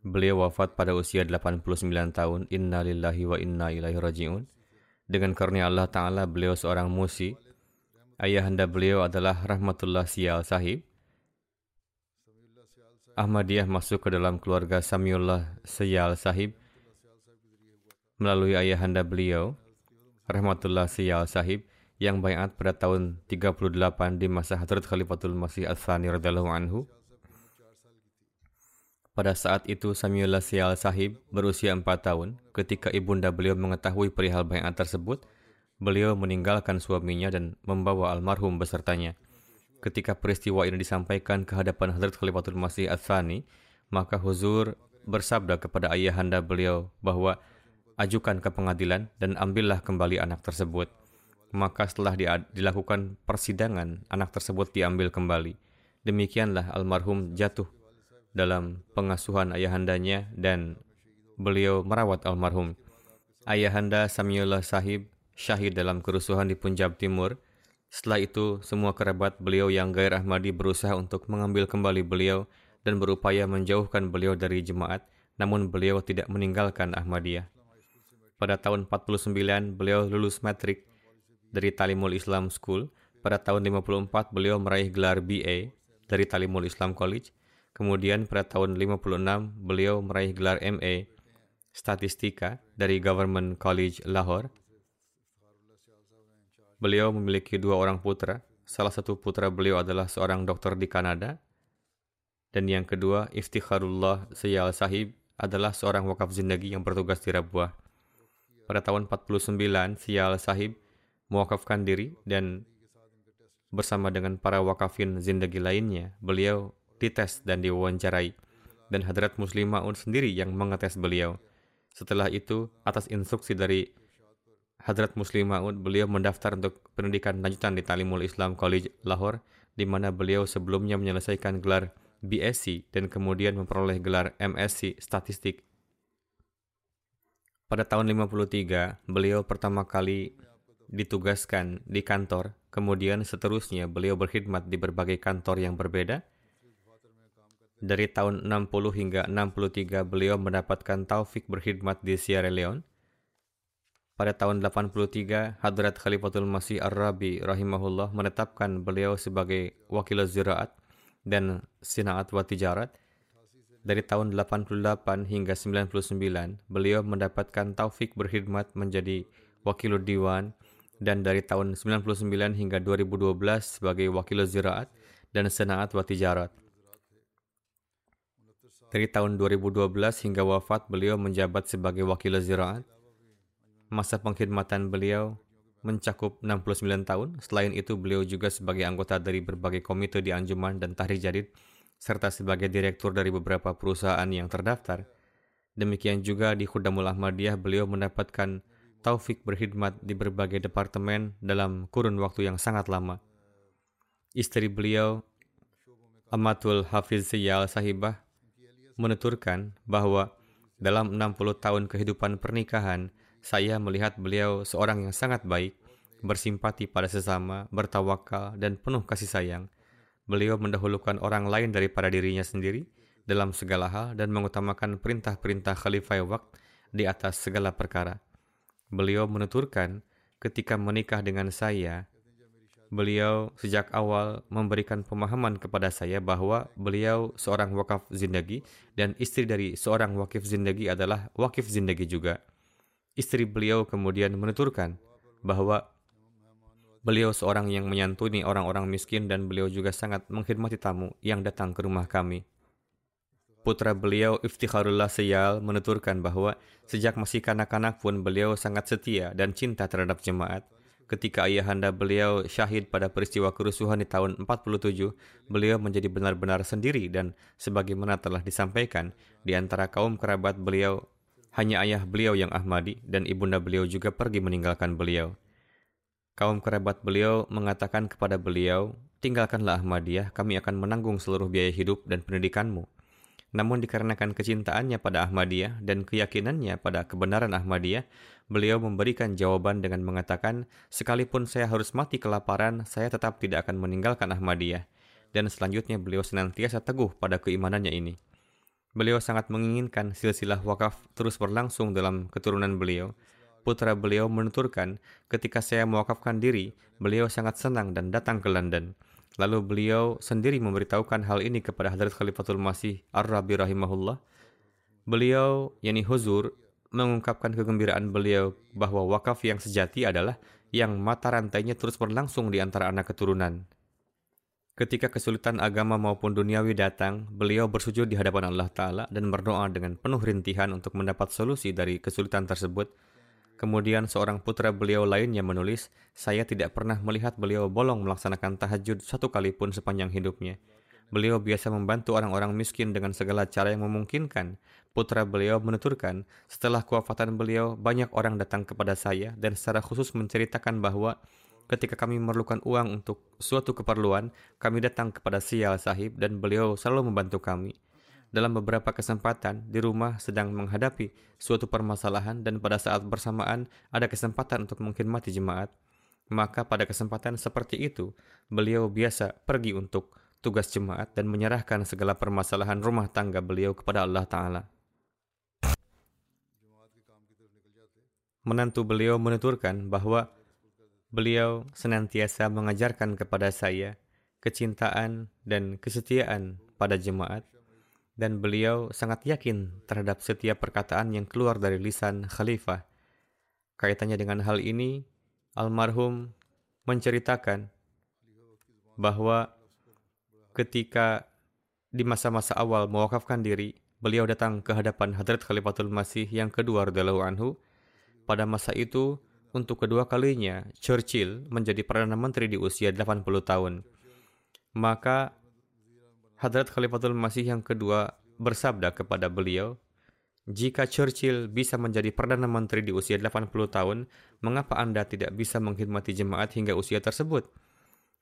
Beliau wafat pada usia 89 tahun. Inna lillahi wa inna ilaihi raji'un. Dengan karunia Allah Ta'ala, beliau seorang musi. Ayahanda beliau adalah Rahmatullah Sial Sahib Ahmadiyah masuk ke dalam keluarga Samiullah Seyal Sahib melalui ayahanda beliau, Rahmatullah Seyal Sahib, yang bayat pada tahun 38 di masa Hadrat Khalifatul Masih Al-Thani anhu. Pada saat itu Samiullah Seyal Sahib berusia 4 tahun. Ketika ibunda beliau mengetahui perihal bayat tersebut, beliau meninggalkan suaminya dan membawa almarhum besertanya. Ketika peristiwa ini disampaikan ke hadapan Hazrat Khalifatul Masih Al-Thani, maka Huzur bersabda kepada ayahanda beliau bahwa ajukan ke pengadilan dan ambillah kembali anak tersebut. Maka setelah dilakukan persidangan, anak tersebut diambil kembali. Demikianlah almarhum jatuh dalam pengasuhan ayahandanya dan beliau merawat almarhum. Ayahanda Samiullah Sahib syahid dalam kerusuhan di Punjab Timur. Setelah itu, semua kerabat beliau yang gair Ahmadi berusaha untuk mengambil kembali beliau dan berupaya menjauhkan beliau dari jemaat, namun beliau tidak meninggalkan Ahmadiyah. Pada tahun 49, beliau lulus matrik dari Talimul Islam School. Pada tahun 54, beliau meraih gelar BA dari Talimul Islam College. Kemudian pada tahun 56 beliau meraih gelar MA Statistika dari Government College Lahore. Beliau memiliki dua orang putra. Salah satu putra beliau adalah seorang dokter di Kanada. Dan yang kedua, Iftikharullah Sayyal Sahib adalah seorang wakaf zindagi yang bertugas di Rabuah. Pada tahun 49, Sial Sahib mewakafkan diri dan bersama dengan para wakafin zindagi lainnya, beliau dites dan diwawancarai, dan Hadrat Muslim Ma'un sendiri yang mengetes beliau. Setelah itu, atas instruksi dari Hadrat Muslim Ma'un, beliau mendaftar untuk pendidikan lanjutan di Talimul Islam College Lahore, di mana beliau sebelumnya menyelesaikan gelar BSc dan kemudian memperoleh gelar MSc Statistik. Pada tahun 53, beliau pertama kali ditugaskan di kantor, kemudian seterusnya beliau berkhidmat di berbagai kantor yang berbeda. Dari tahun 60 hingga 63 beliau mendapatkan taufik berkhidmat di Sierra Leone. Pada tahun 83, Hadrat Khalifatul Masih Ar-Rabi rahimahullah menetapkan beliau sebagai wakil ziraat dan sinaat wa tijarat. Dari tahun 88 hingga 99, beliau mendapatkan taufik berkhidmat menjadi wakil diwan dan dari tahun 99 hingga 2012 sebagai wakil ziraat dan senaat wa tijarat. Dari tahun 2012 hingga wafat beliau menjabat sebagai wakil ziraat. Masa pengkhidmatan beliau mencakup 69 tahun. Selain itu, beliau juga sebagai anggota dari berbagai komite di Anjuman dan Tahrir Jadid, serta sebagai direktur dari beberapa perusahaan yang terdaftar. Demikian juga di Khudamul Ahmadiyah, beliau mendapatkan taufik berkhidmat di berbagai departemen dalam kurun waktu yang sangat lama. Istri beliau, Amatul Hafiz Siyal Sahibah, menuturkan bahwa dalam 60 tahun kehidupan pernikahan, saya melihat beliau seorang yang sangat baik, bersimpati pada sesama, bertawakal, dan penuh kasih sayang. Beliau mendahulukan orang lain daripada dirinya sendiri dalam segala hal dan mengutamakan perintah-perintah Khalifah Waqt di atas segala perkara. Beliau menuturkan, ketika menikah dengan saya, beliau sejak awal memberikan pemahaman kepada saya bahwa beliau seorang wakaf zindagi dan istri dari seorang wakif zindagi adalah wakif zindagi juga. Istri beliau kemudian menuturkan bahwa beliau seorang yang menyantuni orang-orang miskin dan beliau juga sangat menghormati tamu yang datang ke rumah kami. Putra beliau Iftikharullah Seyal menuturkan bahwa sejak masih kanak-kanak pun beliau sangat setia dan cinta terhadap jemaat. Ketika ayahanda beliau syahid pada peristiwa kerusuhan di tahun 47, beliau menjadi benar-benar sendiri dan sebagaimana telah disampaikan, di antara kaum kerabat beliau, hanya ayah beliau yang Ahmadi dan ibunda beliau juga pergi meninggalkan beliau. Kaum kerabat beliau mengatakan kepada beliau, tinggalkanlah Ahmadiyah, kami akan menanggung seluruh biaya hidup dan pendidikanmu. Namun dikarenakan kecintaannya pada Ahmadiyah dan keyakinannya pada kebenaran Ahmadiyah, beliau memberikan jawaban dengan mengatakan, sekalipun saya harus mati kelaparan, saya tetap tidak akan meninggalkan Ahmadiyah. Dan selanjutnya beliau senantiasa teguh pada keimanannya ini. Beliau sangat menginginkan silsilah wakaf terus berlangsung dalam keturunan beliau. Putra beliau menuturkan, ketika saya mewakafkan diri, beliau sangat senang dan datang ke London. Lalu beliau sendiri memberitahukan hal ini kepada Hadrat Khalifatul Masih Ar-Rabi rahimahullah. Beliau, yakni Huzur, mengungkapkan kegembiraan beliau bahwa wakaf yang sejati adalah yang mata rantainya terus berlangsung di antara anak keturunan. Ketika kesulitan agama maupun duniawi datang, beliau bersujud di hadapan Allah Ta'ala dan berdoa dengan penuh rintihan untuk mendapat solusi dari kesulitan tersebut Kemudian seorang putra beliau lainnya menulis, saya tidak pernah melihat beliau bolong melaksanakan tahajud satu kali pun sepanjang hidupnya. Beliau biasa membantu orang-orang miskin dengan segala cara yang memungkinkan. Putra beliau menuturkan, setelah kewafatan beliau, banyak orang datang kepada saya dan secara khusus menceritakan bahwa ketika kami memerlukan uang untuk suatu keperluan, kami datang kepada Sial Sahib dan beliau selalu membantu kami. Dalam beberapa kesempatan, di rumah sedang menghadapi suatu permasalahan dan pada saat bersamaan ada kesempatan untuk mengkhidmati jemaat, maka pada kesempatan seperti itu, beliau biasa pergi untuk tugas jemaat dan menyerahkan segala permasalahan rumah tangga beliau kepada Allah Ta'ala. Menantu beliau menuturkan bahwa Beliau senantiasa mengajarkan kepada saya kecintaan dan kesetiaan pada jemaat, dan beliau sangat yakin terhadap setiap perkataan yang keluar dari lisan khalifah. Kaitannya dengan hal ini, almarhum menceritakan bahwa ketika di masa-masa awal mewakafkan diri, beliau datang ke hadapan Hadrat Khalifatul Masih yang kedua radhiyallahu anhu. Pada masa itu, untuk kedua kalinya, Churchill menjadi Perdana Menteri di usia 80 tahun. Maka Hadrat Khalifatul Masih yang kedua bersabda kepada beliau, jika Churchill bisa menjadi Perdana Menteri di usia 80 tahun, mengapa Anda tidak bisa mengkhidmati jemaat hingga usia tersebut?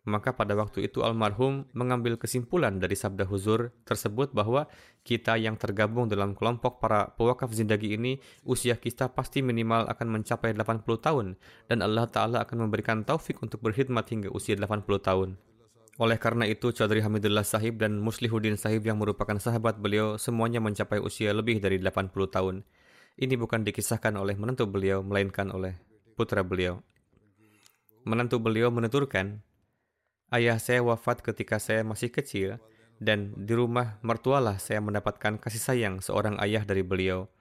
Maka pada waktu itu almarhum mengambil kesimpulan dari sabda huzur tersebut bahwa kita yang tergabung dalam kelompok para pewakaf zindagi ini, usia kita pasti minimal akan mencapai 80 tahun dan Allah Ta'ala akan memberikan taufik untuk berkhidmat hingga usia 80 tahun. Oleh karena itu, Chaudhry Hamidullah Sahib dan Muslihuddin Sahib yang merupakan sahabat beliau semuanya mencapai usia lebih dari 80 tahun. Ini bukan dikisahkan oleh menantu beliau, melainkan oleh putra beliau. Menantu beliau menuturkan, Ayah saya wafat ketika saya masih kecil, dan di rumah mertualah saya mendapatkan kasih sayang seorang ayah dari beliau.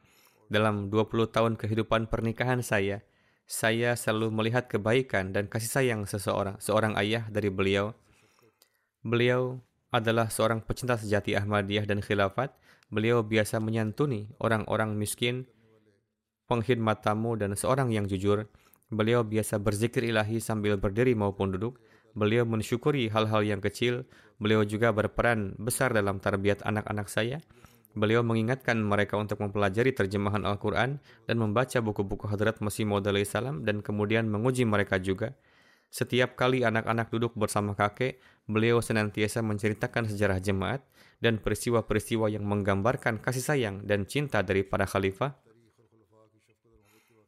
Dalam 20 tahun kehidupan pernikahan saya, saya selalu melihat kebaikan dan kasih sayang seseorang, seorang ayah dari beliau. Beliau adalah seorang pecinta sejati Ahmadiyah dan khilafat. Beliau biasa menyantuni orang-orang miskin, pengkhidmat tamu, dan seorang yang jujur. Beliau biasa berzikir ilahi sambil berdiri maupun duduk. Beliau mensyukuri hal-hal yang kecil. Beliau juga berperan besar dalam tarbiyat anak-anak saya. Beliau mengingatkan mereka untuk mempelajari terjemahan Al-Quran dan membaca buku-buku Hadrat Masih Maud salam dan kemudian menguji mereka juga. Setiap kali anak-anak duduk bersama kakek, beliau senantiasa menceritakan sejarah jemaat dan peristiwa-peristiwa yang menggambarkan kasih sayang dan cinta dari para khalifah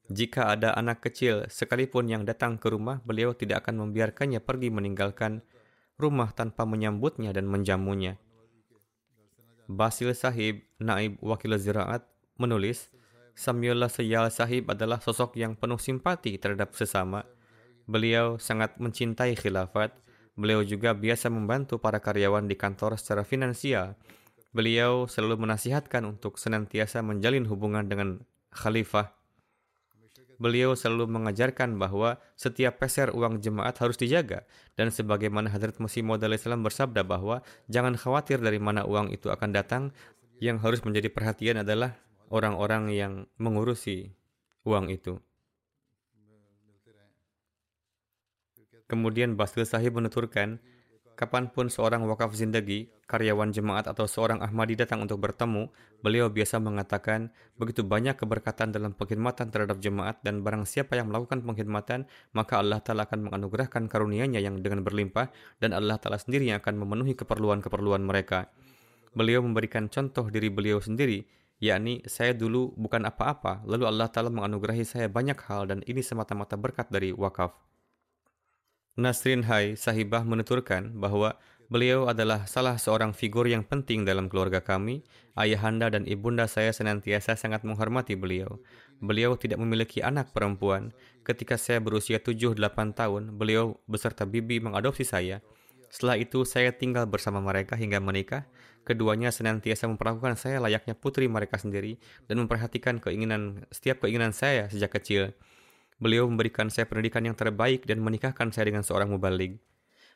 jika ada anak kecil sekalipun yang datang ke rumah, beliau tidak akan membiarkannya pergi meninggalkan rumah tanpa menyambutnya dan menjamunya. Basil Sahib, naib wakil ziraat, menulis, Samuel Seyal Sahib adalah sosok yang penuh simpati terhadap sesama. Beliau sangat mencintai khilafat. Beliau juga biasa membantu para karyawan di kantor secara finansial. Beliau selalu menasihatkan untuk senantiasa menjalin hubungan dengan khalifah beliau selalu mengajarkan bahwa setiap peser uang jemaat harus dijaga dan sebagaimana Hadrat Masih Maud Islam bersabda bahwa jangan khawatir dari mana uang itu akan datang yang harus menjadi perhatian adalah orang-orang yang mengurusi uang itu. Kemudian Basil Sahib menuturkan, Kapan pun seorang wakaf zindagi, karyawan jemaat atau seorang Ahmadi datang untuk bertemu, beliau biasa mengatakan, begitu banyak keberkatan dalam pengkhidmatan terhadap jemaat dan barang siapa yang melakukan pengkhidmatan, maka Allah Ta'ala akan menganugerahkan karunia-Nya yang dengan berlimpah dan Allah Ta'ala sendiri yang akan memenuhi keperluan-keperluan mereka. Beliau memberikan contoh diri beliau sendiri, yakni saya dulu bukan apa-apa, lalu Allah Ta'ala menganugerahi saya banyak hal dan ini semata-mata berkat dari wakaf. Nasrin Hai Sahibah menuturkan bahwa beliau adalah salah seorang figur yang penting dalam keluarga kami. Ayahanda dan ibunda saya senantiasa sangat menghormati beliau. Beliau tidak memiliki anak perempuan. Ketika saya berusia 7-8 tahun, beliau beserta bibi mengadopsi saya. Setelah itu, saya tinggal bersama mereka hingga menikah. Keduanya senantiasa memperlakukan saya layaknya putri mereka sendiri dan memperhatikan keinginan setiap keinginan saya sejak kecil. Beliau memberikan saya pendidikan yang terbaik dan menikahkan saya dengan seorang mubalik.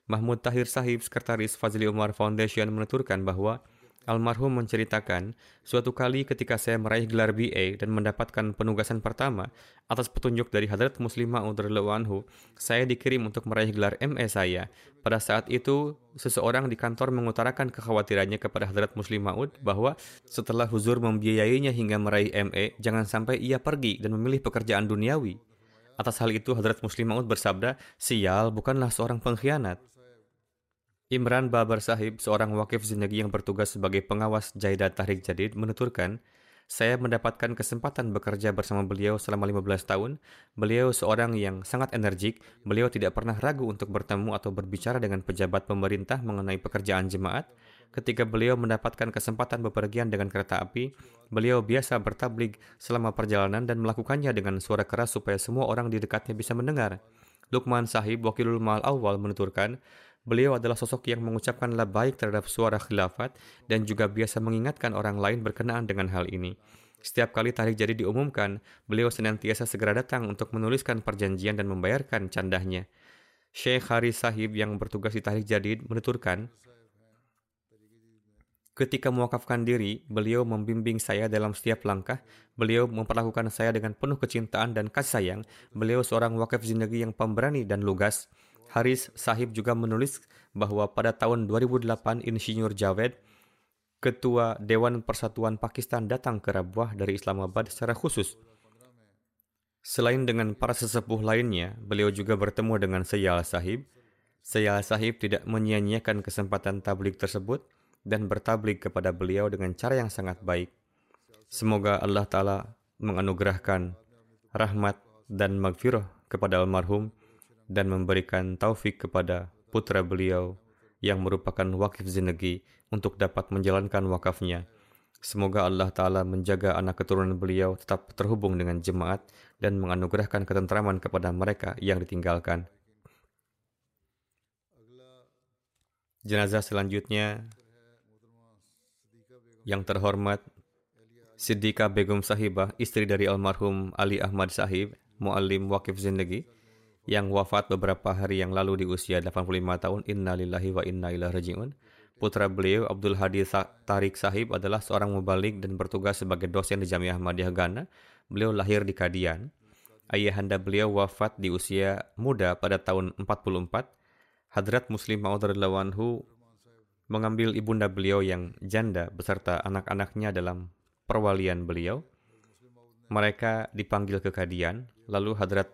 Mahmud Tahir Sahib, Sekretaris Fazli Umar Foundation menuturkan bahwa almarhum menceritakan, suatu kali ketika saya meraih gelar BA dan mendapatkan penugasan pertama atas petunjuk dari Hadrat Muslim Ma'ud anhu, saya dikirim untuk meraih gelar MA saya. Pada saat itu, seseorang di kantor mengutarakan kekhawatirannya kepada Hadrat Muslim Ma'ud bahwa setelah huzur membiayainya hingga meraih MA, jangan sampai ia pergi dan memilih pekerjaan duniawi. Atas hal itu, Hadrat Muslim Maud bersabda, Sial bukanlah seorang pengkhianat. Imran Babar Sahib, seorang wakif zindagi yang bertugas sebagai pengawas Jaidah Tahrik Jadid, menuturkan, saya mendapatkan kesempatan bekerja bersama beliau selama 15 tahun. Beliau seorang yang sangat energik. Beliau tidak pernah ragu untuk bertemu atau berbicara dengan pejabat pemerintah mengenai pekerjaan jemaat. Ketika beliau mendapatkan kesempatan bepergian dengan kereta api, beliau biasa bertablig selama perjalanan dan melakukannya dengan suara keras supaya semua orang di dekatnya bisa mendengar. Lukman Sahib, Wakilul Mal Awal menuturkan, beliau adalah sosok yang mengucapkan baik terhadap suara khilafat dan juga biasa mengingatkan orang lain berkenaan dengan hal ini. Setiap kali tarik jadi diumumkan, beliau senantiasa segera datang untuk menuliskan perjanjian dan membayarkan candahnya. Syekh Haris Sahib yang bertugas di Tarik Jadid menuturkan, Ketika mewakafkan diri, beliau membimbing saya dalam setiap langkah. Beliau memperlakukan saya dengan penuh kecintaan dan kasih sayang. Beliau seorang wakaf zindagi yang pemberani dan lugas. Haris Sahib juga menulis bahwa pada tahun 2008 Insinyur Javed, Ketua Dewan Persatuan Pakistan datang ke Rabuah dari Islamabad secara khusus. Selain dengan para sesepuh lainnya, beliau juga bertemu dengan Sayyal Sahib. Sayyal Sahib tidak menyia-nyiakan kesempatan tablik tersebut – dan bertablik kepada beliau dengan cara yang sangat baik. Semoga Allah Ta'ala menganugerahkan rahmat dan magfirah kepada almarhum dan memberikan taufik kepada putra beliau yang merupakan wakif zinegi untuk dapat menjalankan wakafnya. Semoga Allah Ta'ala menjaga anak keturunan beliau tetap terhubung dengan jemaat dan menganugerahkan ketentraman kepada mereka yang ditinggalkan. Jenazah selanjutnya yang terhormat Siddiqah Begum Sahibah, istri dari almarhum Ali Ahmad Sahib, muallim wakif zindagi, yang wafat beberapa hari yang lalu di usia 85 tahun. Inna lillahi wa inna ilaihi raji'un. Putra beliau, Abdul Hadi Tarik Sahib, adalah seorang mubalik dan bertugas sebagai dosen di Jamiah Ahmadiyah Ghana. Beliau lahir di Kadian. Ayahanda beliau wafat di usia muda pada tahun 44. Hadrat Muslim Maud Anhu mengambil ibunda beliau yang janda beserta anak-anaknya dalam perwalian beliau. Mereka dipanggil ke Kadian, lalu Hadrat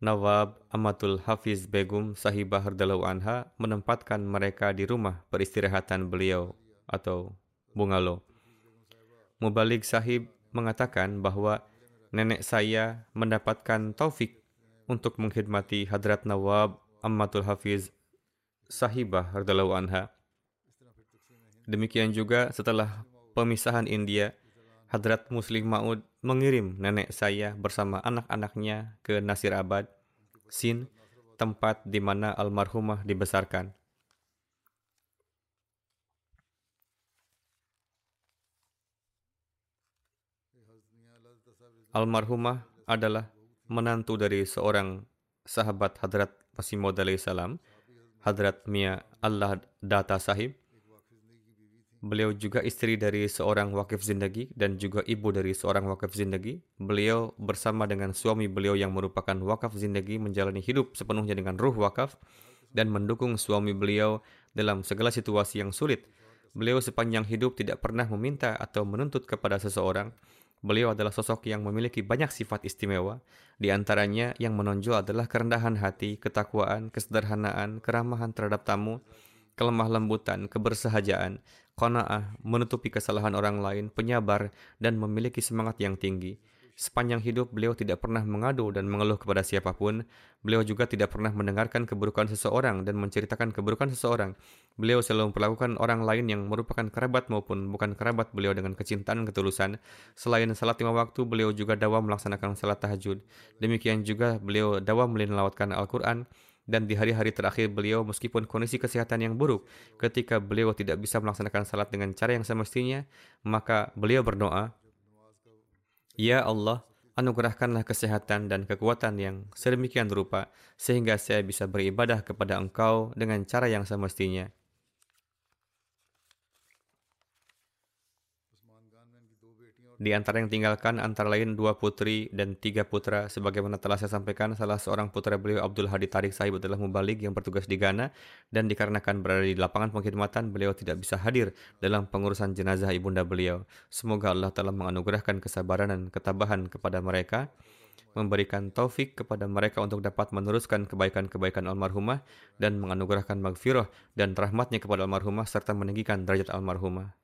Nawab Amatul Hafiz Begum Sahibah Hardalau Anha menempatkan mereka di rumah peristirahatan beliau atau bungalow. Mubalik Sahib mengatakan bahwa nenek saya mendapatkan taufik untuk mengkhidmati Hadrat Nawab Amatul Hafiz Sahibah Hardalau Anha Demikian juga setelah pemisahan India, Hadrat Muslim Maud mengirim nenek saya bersama anak-anaknya ke Nasirabad, Sin, tempat di mana almarhumah dibesarkan. Almarhumah adalah menantu dari seorang sahabat Hadrat Masih Maud salam, Hadrat Mia Allah Data Sahib, Beliau juga istri dari seorang wakif zindagi dan juga ibu dari seorang wakif zindagi. Beliau bersama dengan suami beliau yang merupakan wakaf zindagi menjalani hidup sepenuhnya dengan ruh wakaf dan mendukung suami beliau dalam segala situasi yang sulit. Beliau sepanjang hidup tidak pernah meminta atau menuntut kepada seseorang. Beliau adalah sosok yang memiliki banyak sifat istimewa. Di antaranya yang menonjol adalah kerendahan hati, ketakwaan, kesederhanaan, keramahan terhadap tamu, kelemah lembutan, kebersahajaan, kona'ah, menutupi kesalahan orang lain, penyabar, dan memiliki semangat yang tinggi. Sepanjang hidup, beliau tidak pernah mengadu dan mengeluh kepada siapa pun. Beliau juga tidak pernah mendengarkan keburukan seseorang dan menceritakan keburukan seseorang. Beliau selalu memperlakukan orang lain yang merupakan kerabat maupun bukan kerabat beliau dengan kecintaan dan ketulusan. Selain salat lima waktu, beliau juga dawa melaksanakan salat tahajud. Demikian juga beliau dawa melawatkan Al-Quran, dan di hari-hari terakhir beliau meskipun kondisi kesehatan yang buruk ketika beliau tidak bisa melaksanakan salat dengan cara yang semestinya maka beliau berdoa Ya Allah anugerahkanlah kesehatan dan kekuatan yang sedemikian rupa sehingga saya bisa beribadah kepada Engkau dengan cara yang semestinya Di antara yang tinggalkan antara lain dua putri dan tiga putra. Sebagaimana telah saya sampaikan, salah seorang putra beliau Abdul Hadi Tarik Sahib adalah mubalik yang bertugas di Ghana dan dikarenakan berada di lapangan pengkhidmatan, beliau tidak bisa hadir dalam pengurusan jenazah ibunda beliau. Semoga Allah telah menganugerahkan kesabaran dan ketabahan kepada mereka. memberikan taufik kepada mereka untuk dapat meneruskan kebaikan-kebaikan almarhumah dan menganugerahkan magfirah dan rahmatnya kepada almarhumah serta meninggikan derajat almarhumah.